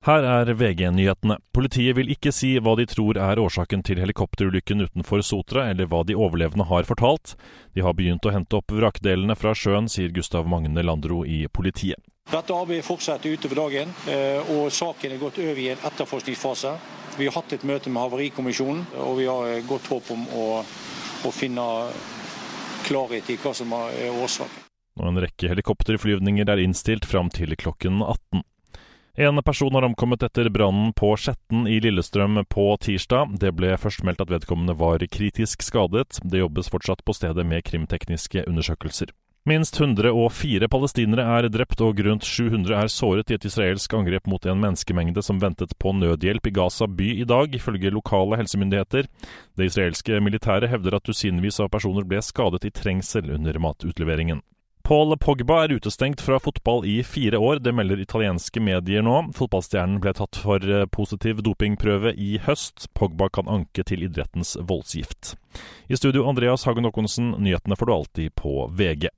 Her er VG-nyhetene. Politiet vil ikke si hva de tror er årsaken til helikopterulykken utenfor Sotra, eller hva de overlevende har fortalt. De har begynt å hente opp vrakdelene fra sjøen, sier Gustav Magne Landro i politiet. Dette arbeidet fortsetter utover dagen, eh, og saken er gått over i en etterforskningsfase. Vi har hatt et møte med Havarikommisjonen, og vi har eh, godt håp om å, å finne klarhet i hva som er årsaken. Og en rekke helikopterflyvninger er innstilt fram til klokken 18. En person har omkommet etter brannen på Skjetten i Lillestrøm på tirsdag. Det ble først meldt at vedkommende var kritisk skadet. Det jobbes fortsatt på stedet med krimtekniske undersøkelser. Minst 104 palestinere er drept og rundt 700 er såret i et israelsk angrep mot en menneskemengde som ventet på nødhjelp i Gaza by i dag, ifølge lokale helsemyndigheter. Det israelske militæret hevder at dusinvis av personer ble skadet i trengsel under matutleveringen. Paul Pogba er utestengt fra fotball i fire år, det melder italienske medier nå. Fotballstjernen ble tatt for eh, positiv dopingprøve i høst. Pogba kan anke til idrettens voldsgift. I studio Andreas Hagen Håkonsen, nyhetene får du alltid på VG.